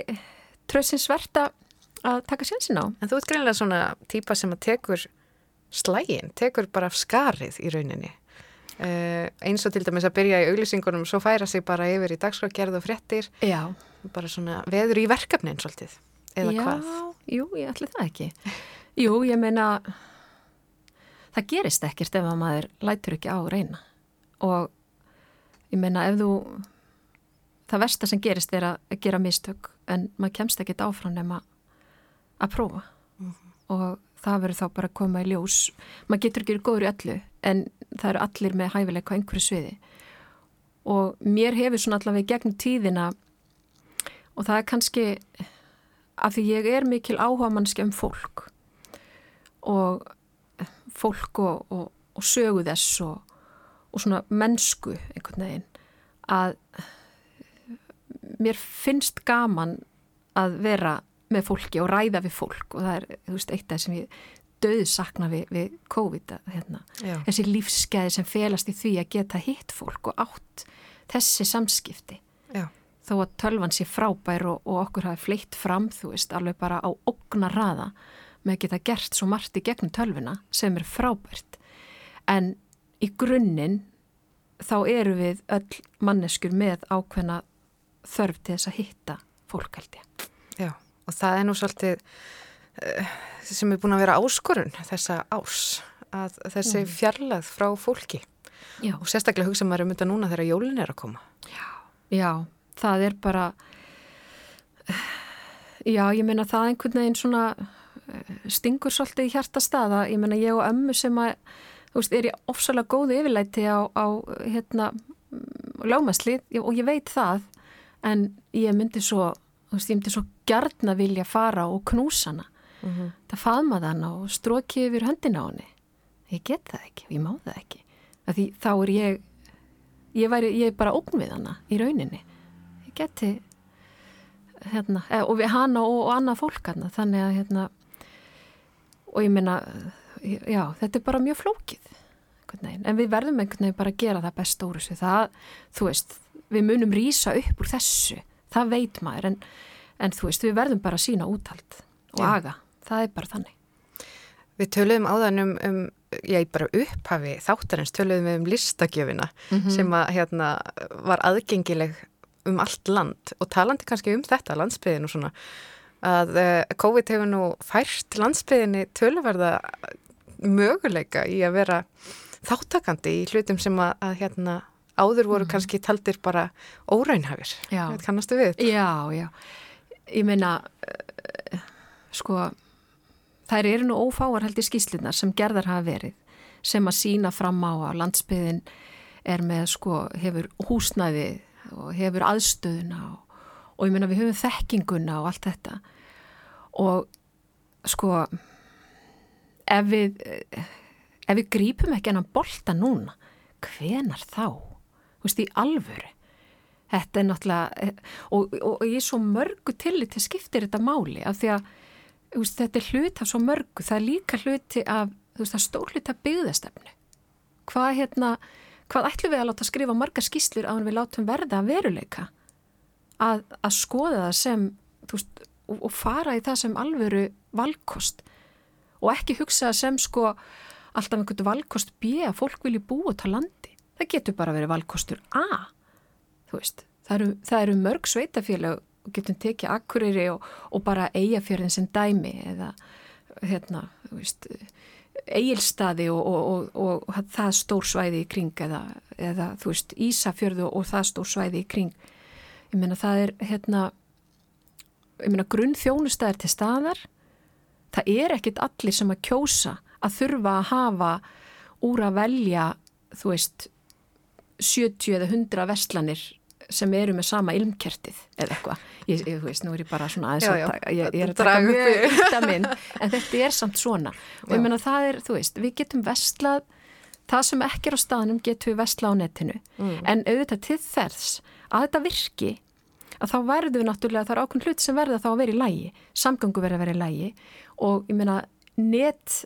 tröðsins verta að taka sjansin á. En þú ert greinlega svona típa sem að tekur slægin, tekur bara af skarið í rauninni. Uh, eins og til dæmis að byrja í auglýsingunum svo færa sig bara yfir í dagskrágerð og fréttir Já, bara svona veður í verkefnin svolítið, eða já, hvað jú, ég ætli það ekki. Jú, ég meina, það gerist ekkert ef að maður lætur ekki á að reyna. Og ég meina ef þú, það versta sem gerist er að gera mistök en maður kemst ekkert áfram nema að prófa. Og það verður þá bara að koma í ljós. Maður getur ekki góður í öllu en það eru allir með hæfileika á einhverju sviði. Og mér hefur svona allavega gegnum tíðina og það er kannski af því ég er mikil áhuga mannski um fólk. Og fólk og, og, og sögu þess og, og svona mennsku einhvern veginn að mér finnst gaman að vera með fólki og ræða við fólk. Og það er, þú veist, eitt af það sem ég döðu sakna við, við COVID hérna, þessi lífsgæði sem felast í því að geta hitt fólk og átt þessi samskipti. Já. þó að tölvan sé frábær og, og okkur hafi fleitt fram, þú veist, alveg bara á ógna raða með að geta gert svo margt í gegnum tölvuna sem er frábært. En í grunninn þá eru við öll manneskur með ákveðna þörf til þess að hitta fólk held ég. Já, og það er nú svolítið uh, sem er búin að vera áskorun þessa ás, að þessi fjarlæð frá fólki Já. og sérstaklega hugsa maður um þetta núna þegar jólin er að koma. Já, það er bara, já, ég meina það einhvern veginn svona eh, stingur svolítið í hjarta staða. Ég meina ég og ömmu sem að, þú veist, er ég ofsalega góðu yfirleiti á, á hérna, lámasli og ég veit það, en ég myndi svo, þú veist, ég myndi svo gjarn að vilja fara og knúsa hana. Mm -hmm. Það faðma hana og stróki yfir höndina á henni. Ég get það ekki ég má það ekki. Því þá er ég, ég, væri, ég er bara ógn við hana í rauninni. Ég geti, hérna, eh, og við hana og, og annað fólk hana. Þannig að, hérna, og ég meina, já, þetta er bara mjög flókið. En við verðum einhvern veginn bara að gera það best úr þessu. Það, þú veist, við munum rýsa upp úr þessu. Það veit maður, en, en þú veist, við verðum bara að sína úthald og Já. aga. Það er bara þannig. Við töluðum áðan um, um já, bara upphafi þáttarins töluðum við um listagjöfina sem að hérna var aðgengileg um allt land og talandi kannski um þetta landsbyðin og svona að uh, COVID hefur nú fært landsbyðinni töluverða möguleika í að vera þáttakandi í hlutum sem að, að hérna áður voru kannski taldir bara óraunhafir. Já. Kannastu við? þetta? Já, já. Ég meina, uh, sko, þær eru nú ófáar held í skýslunar sem gerðar hafa verið sem að sína fram á að landsbyðin er með, sko, hefur húsnæði og hefur aðstöðuna og, og ég meina við höfum þekkinguna og allt þetta og sko ef við ef við grípum ekki hennan bolta núna hvenar þá? Þú veist, í alvöru Þetta er náttúrulega, og, og, og ég er svo mörgu tillit til skiptir þetta máli af því að veist, þetta er hlut af svo mörgu, það er líka hluti af, þú veist, það er stór hluti af byggðastefnu. Hvað hérna, hvað ætlum við að láta skrifa margar skýslur á en við látum verða að veruleika? Að, að skoða það sem, veist, og, og fara í það sem alvöru valkost. Og ekki hugsa sem sko alltaf einhvern valkost B að fólk vilji búa á landi. Það getur bara verið valkostur A veist, það eru, það eru mörg sveitafélag og getum tekið akkurýri og, og bara eigafjörðin sem dæmi eða hérna, þú veist eigilstaði og, og, og, og það stór svæði í kring eða, eða þú veist, Ísafjörðu og það stór svæði í kring ég meina það er hérna ég meina grunn þjónustæðir til staðar. Það er ekkit allir sem að kjósa að þurfa að hafa úr að velja þú veist 70 eða 100 verslanir sem eru með sama ilmkertið eða eitthvað, ég, ég, veist, nú er ég bara svona aðeins að taka, ég, ég er að taka mjög ykta minn, en þetta er samt svona. Og Já. ég meina það er, þú veist, við getum vestlað, það sem ekki er á staðnum getum við vestlað á netinu. Mm. en auðvitað til þess að þetta virki að þá verður náttúrulega, það er ákveðn hlut sem verða þá að vera í lægi, samgöngu verða að vera í lægi og ég meina net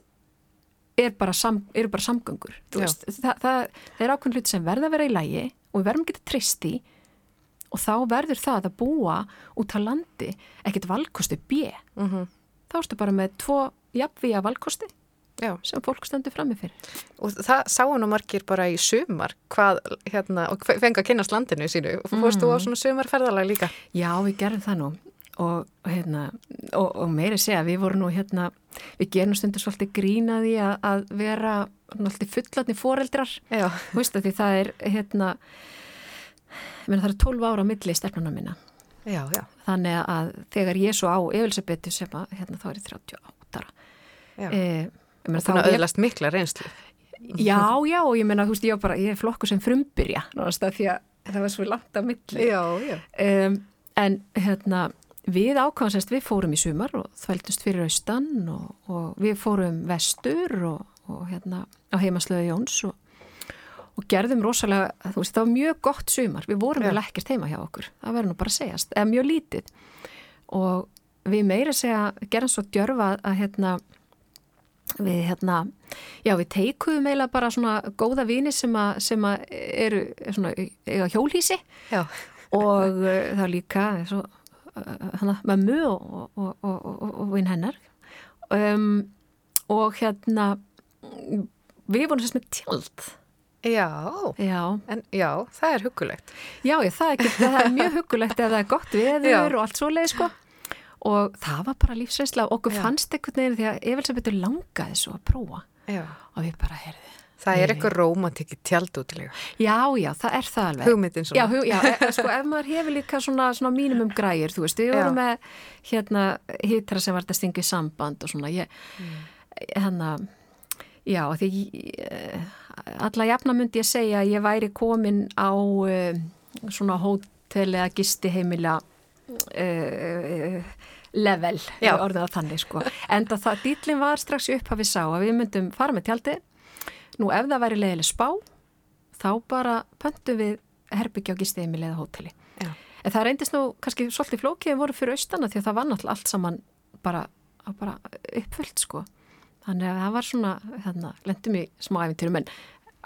er bara, sam, eru bara samgöngur veist, það, það, það er ákveðn hlut sem verða að vera í lægi og við verðum að geta treyst í og þá verður það að búa út á landi ekkert valkosti B. Mm þá ertu bara með tvo jafnvíja valkosti Já. sem fólk stendur frammi fyrir Og það sáu nú margir bara í sumar hvað, hérna, og fengi að kynast landinu sínu. Og fórst þú á svona sumarferðalag líka? Já, við gerum það nú og, hérna, og, og meiri segja, við vorum nú hérna, við gerum stundur svolítið grínaði að, að vera svolítið fullatni foreldrar, að því það er hérna, meina það er 12 ára milli stefnuna minna, Já, já. þannig að þegar ég svo á Evilsabetu sem að, hérna þá er ég 38 ára. Já. E, ég meina, Og búin þá að ég- mikla reynslu. Já, já, og ég meina, þú veist, ég, bara, ég er flokku sem frumbyrja, náttúrulega því að það var svo langt á milli. Já, já. Um, en hérna, við ákvæmast, við fórum í sumar og þvældumst fyrir austan og, og við fórum vestur og, og hérna á heimaslöðu Jóns og, og gerðum rosalega, þú veist, það var mjög gott sumar, við vorum vel ekkert heima hjá okkur, það verður nú bara að segjast, eða mjög lítið og við meira segja, gerðum svo djörfa að hérna, við hérna, já við teikuðum eiginlega bara svona góða vini sem að, sem að eru svona, eiga hjólhísi Já. og uh, það líka svo, uh, hana, mömmu og, og, og, og, og vinn hennar um, og hérna við vorum sérst með tjald Já. já, En já, það er huggulegt. já, já það, er það er mjög huggulegt ef það er gott veður Já. og allt svoleið sko og það var bara lífsreysla og okkur Já. fannst einhvern veginn því að Evilsabetur langaði svo að prófa Já. og við bara heyrði Það er eitthvað rómantik í tjaldútilega. já, já, það er það alveg Hugmyndin svona. Já, hug, já e, sko, ef maður hefur líka svona, svona mínumum græjur, þú veist, við Já. vorum með hérna hitra sem var þetta stingu í samband og svona, ég, hérna, já, því ég, alla jafna myndi ég segja að ég væri komin á uh, svona hótel eða gisti heimila uh, level, orðið að þannig, sko. En það, dýtlinn var strax upp að við sá að við myndum fara með tjaldi, nú ef það væri leiðileg spá, þá bara pöntum við herbyggja á gistiðimili eða hóteli. Já. En það reyndist nú kannski svolítið flókið voru fyrir austana því að það var náttúrulega allt saman bara, bara uppfullt sko. Þannig að það var svona, hérna, lendum í smá æfintýrum en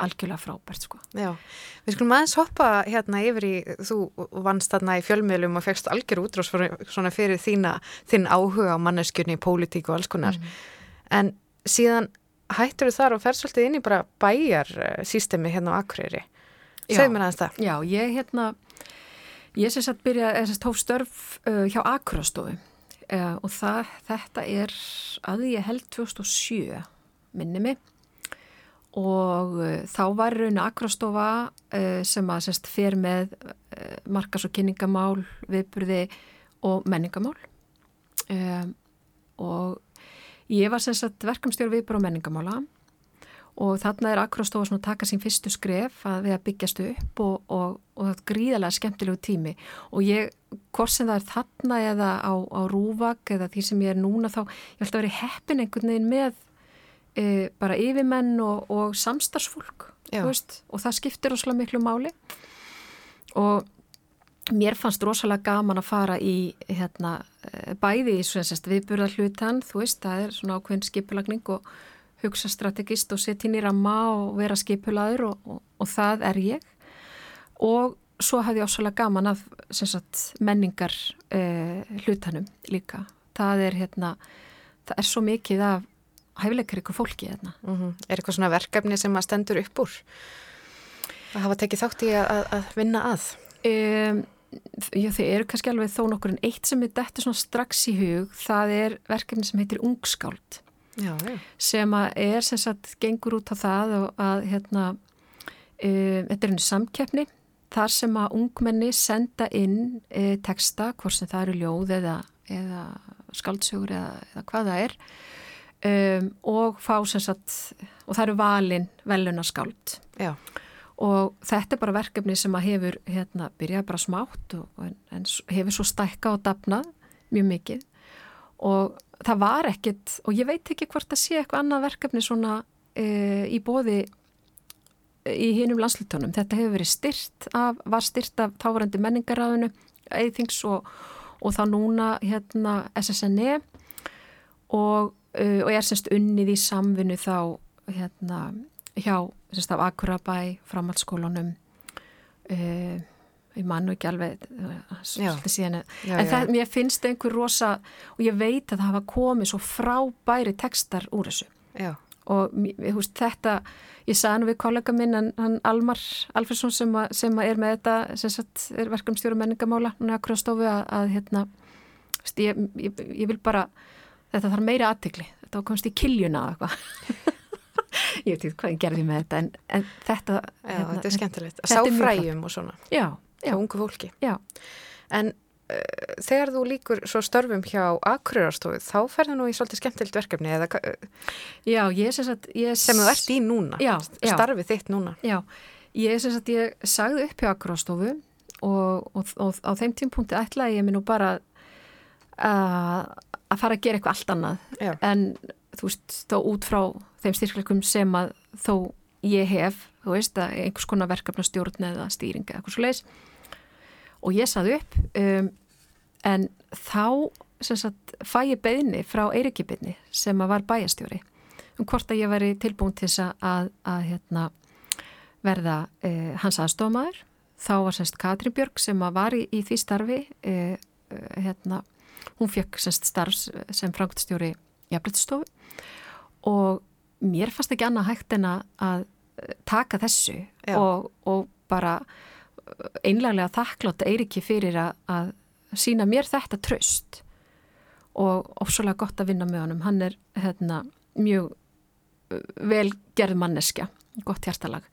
algjörlega frábært sko. Já, við skulum aðeins hoppa hérna yfir í, þú vannst þarna í fjölmiðlum og fegst algjör útrás svona fyrir þína, þinn áhuga á manneskjörni, pólitík og alls konar. Mm. En síðan hættur þar og fer svolítið inn í bara bæjarsýstemi hérna á Akureyri. Segð mér aðeins það. Já, ég hérna, ég sem sagt byrja, eða sem sagt tóf störf uh, hjá Akureyrastofu uh, og það, þetta er að ég held 2007 minni mig og uh, þá var raun Akureyrastofa uh, sem að semst fer með uh, markas- og kynningamál, viðburði og menningamál um, og ég var verkamstjóru viðburð og menningamála og þarna er Akrostofa svona að taka sín fyrstu skref að við að byggjast upp og, og, og það er gríðarlega skemmtilegu tími. Og ég, hvort sem það er þarna eða á, á rúvak eða því sem ég er núna þá, ég held að vera heppin einhvern veginn með e, bara yfirmenn og, og samstagsfólk og það skiptir rosalega miklu máli. Og mér fannst rosalega gaman að fara í hérna, e, bæði í viðburðar hlutan, þú veist, það er svona ákveðin skipulagning og hugsa strategist og setja inn í ramma og vera skipulaður og, og, og það er ég. Og svo hafði ég ásvöla gaman af sagt, menningar eh, hlutanum líka. Það er hérna það er svo mikið af hæfileikar ykkur fólki hérna. Mm -hmm. Er eitthvað svona verkefni sem að stendur upp úr að hafa tekið þátt í að, að vinna að? Um, já, þau eru kannski alveg þó nokkur en eitt sem er dættu svona strax í hug það er verkefni sem heitir Ungskáld Já, já. sem að er sem sagt gengur út á það og að hérna e, þetta er einu samkeppni þar sem að ungmenni senda inn e, texta, hvort sem það eru ljóð eða, eða skaldsögur eða, eða hvað það er um, og fá sem sagt og það eru valin veluna skald Já. og þetta er bara verkefni sem að hefur hérna byrjað bara smátt og, en, en hefur svo stækka og dapnað mjög mikið og það var ekkit og ég veit ekki hvort að sé eitthvað annað verkefni svona e, í bóði í hinnum landslutunum. Þetta hefur verið styrt af, var styrt af távarandi menningaráðinu, eithings og, og þá núna hérna SSNE og, uh, og er semst unnið í samvinnu þá hérna hjá semst af Akurabæ, framhaldsskólunum uh, ég mannu ekki alveg síðan, já, en það, mér finnst einhver rosa og ég veit að það hafa komið svo frábæri tekstar úr þessu. Já. og veist, þetta ég sagði nú við kollega minn hann Almar Alfersson sem, a, sem er með þetta sem sagt, er verkefnstjóru menningamála núna akkur á stofu að, að hérna, ég, ég, ég vil bara þetta þarf meira aðtikli þetta komst í kiljuna eða eitthvað. Ég veit ekki hvað ég gerði með þetta en, en þetta Já, hérna, þetta er skemmtilegt, að sá fræjum og svona. Já, Já, ungu fólki. Já. En uh, þegar þú líkur svo störfum hjá Akureyrastofu, þá ferðu nú í svolítið skemmtilt verkefni eða Já, ég sem sagt... Ég... Sem þú ert í núna, starfið þitt núna. Já, ég sem sagt, ég sagði upp hjá Akureyrastofu og, og, og á þeim tímpunkti ætlaði ég minn nú bara að fara að gera eitthvað allt annað. Já. En þú veist, þó út frá þeim styrkleikum sem að þó ég hef, þú veist, að einhvers konar verkefnastjórn eða stýringa eða eitthvað svo leiðis og ég saði upp um, en þá sagt, fæ ég beðni frá Eirikibinni sem var bæjastjóri um hvort að ég veri tilbúin til þess að, að hérna, verða eh, hans aðstofmaður þá var semst Katrin Björg sem var í, í því starfi eh, hérna, hún fekk semst starfs sem frangtstjóri jafnleitstofu og mér fannst ekki annað hægt en að taka þessu og, og bara einlega þakklátt Eiriki fyrir að, að sína mér þetta tröst og ofsalega gott að vinna með honum. Hann er hérna, mjög uh, vel gerð manneskja, gott hjartalag.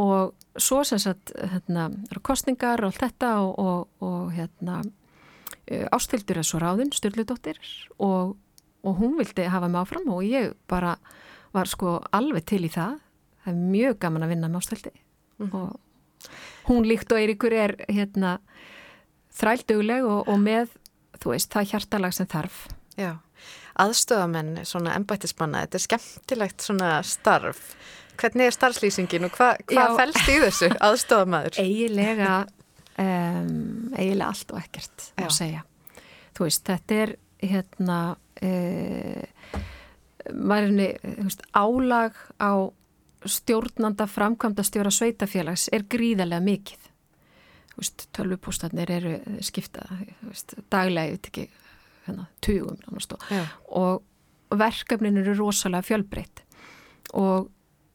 Og svo sem sagt hérna, kostningar og allt þetta og, og, og hérna ástildur er svo ráðinn, Sturldóttir og, og hún vildi hafa mig áfram og ég bara var sko alveg til í það það er mjög gaman að vinna með ástildi mm -hmm. og hún líkt og Eirikur er hérna þrældugleg og, og með, þú veist, það hjartalag sem þarf. Já, aðstöðamenn, svona embættismanna, þetta er skemmtilegt svona starf. Hvernig er starfslýsingin og hva, hvað fælst í þessu aðstöðamæður? Eigilega, um, eigilega allt og ekkert Já. að segja. Þú veist, þetta er hérna, e, maðurinni, veist, álag á stjórnanda framkvæmda stjóra sveitafélags er gríðarlega mikið. Tölvupústanir eru skipta veist, daglega, ég veit ekki, hérna, tugum nánast og, og verkefnin eru rosalega fjölbreytt og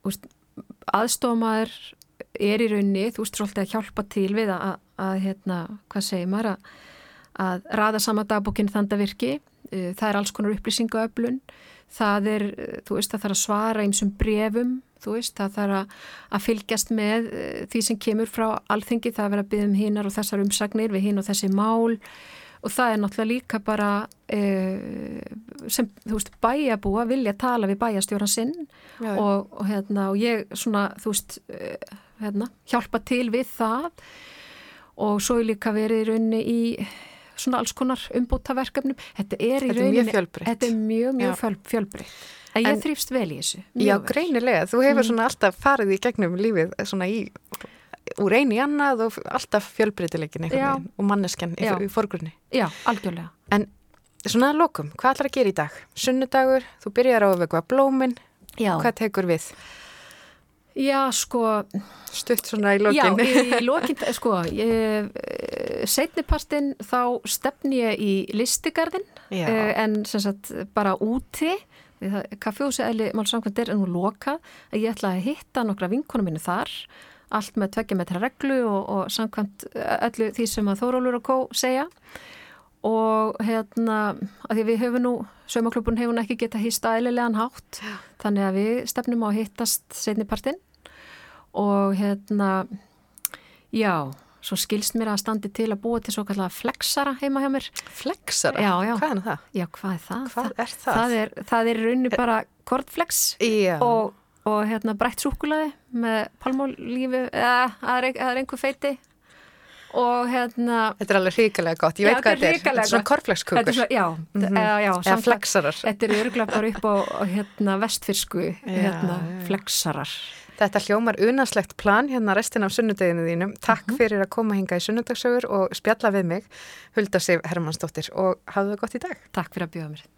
veist, aðstofmaður er í raunni, þú veist, svolítið að hjálpa til við að, að, að hérna, hvað segir maður, að, að raða sama dagbókinn þandavirki, það er alls konar upplýsingaöflun, það er, þú veist, það þarf að svara einsum brefum, þú veist, það þarf að, að fylgjast með því sem kemur frá alþengi, það er að byggja um hinnar og þessar umsagnir við hinn og þessi mál. Og það er náttúrulega líka bara uh, sem, þú veist, bæjabúa vilja tala við bæjastjóran sinn og, og hérna, og ég svona, þú veist, uh, hérna, hjálpa til við það og svo er líka verið í rauninni í svona alls konar umbútaverkefnum. Þetta er í rauninni... Þetta er mjög mjög, mjög fjöl, fjölbreytt. En ég þrýfst vel í þessu. Já, vel. greinilega. Þú hefur mm. svona alltaf farið í gegnum lífið svona í, úr eini annað og alltaf veginn og manneskjan í, í forgrunni. Já, algjörlega. En svona að lokum, hvað ætlar að gera í dag? Sunnudagur, þú byrjar á að vekva blóminn. Já. Hvað tekur við? Já, sko... Stutt svona í lokin. Já, í, lokin, sko, setnipartin þá stefn ég í listigarðin uh, en sem sagt bara úti, kaffjósi eða málsamkvæmdir er nú lokað að ég ætla að hitta nokkra vinkonum minni þar, allt með tveggja metra reglu og, og samkvæmt öllu því sem að Þórólur og Kó segja. Og hérna að því við höfum nú, saumaklubun hefur ekki geta hýsta eðlilegan hátt, þannig að við stefnum á að hittast setnipartin og hérna, já, svo skilst mér að standi til að búa til svo kallega flexara heima hjá mér. Flexara? Já, já. Hvað er það? Já, hvað er það? Hvað er það? Það er, það er raunni bara kortflex og, og hérna breytt súkulaði með palmólífi, eða það er einhver feiti og hérna Þetta er alveg hríkilega gott, ég já, veit hvað þetta er Þetta er svona korflekskukur Já, mm -hmm. eða, já Eða flexarar Þetta er örgulega bara upp á hérna, vestfirsku hérna, flexarar Þetta hljómar unaslegt plan hérna restin af sunnudeginu þínum. Takk mm -hmm. fyrir að koma hinga í sunnudagsögur og spjalla við mig, Hulda Sif Hermannsdóttir og hafðu það gott í dag. Takk fyrir að bjóða mér.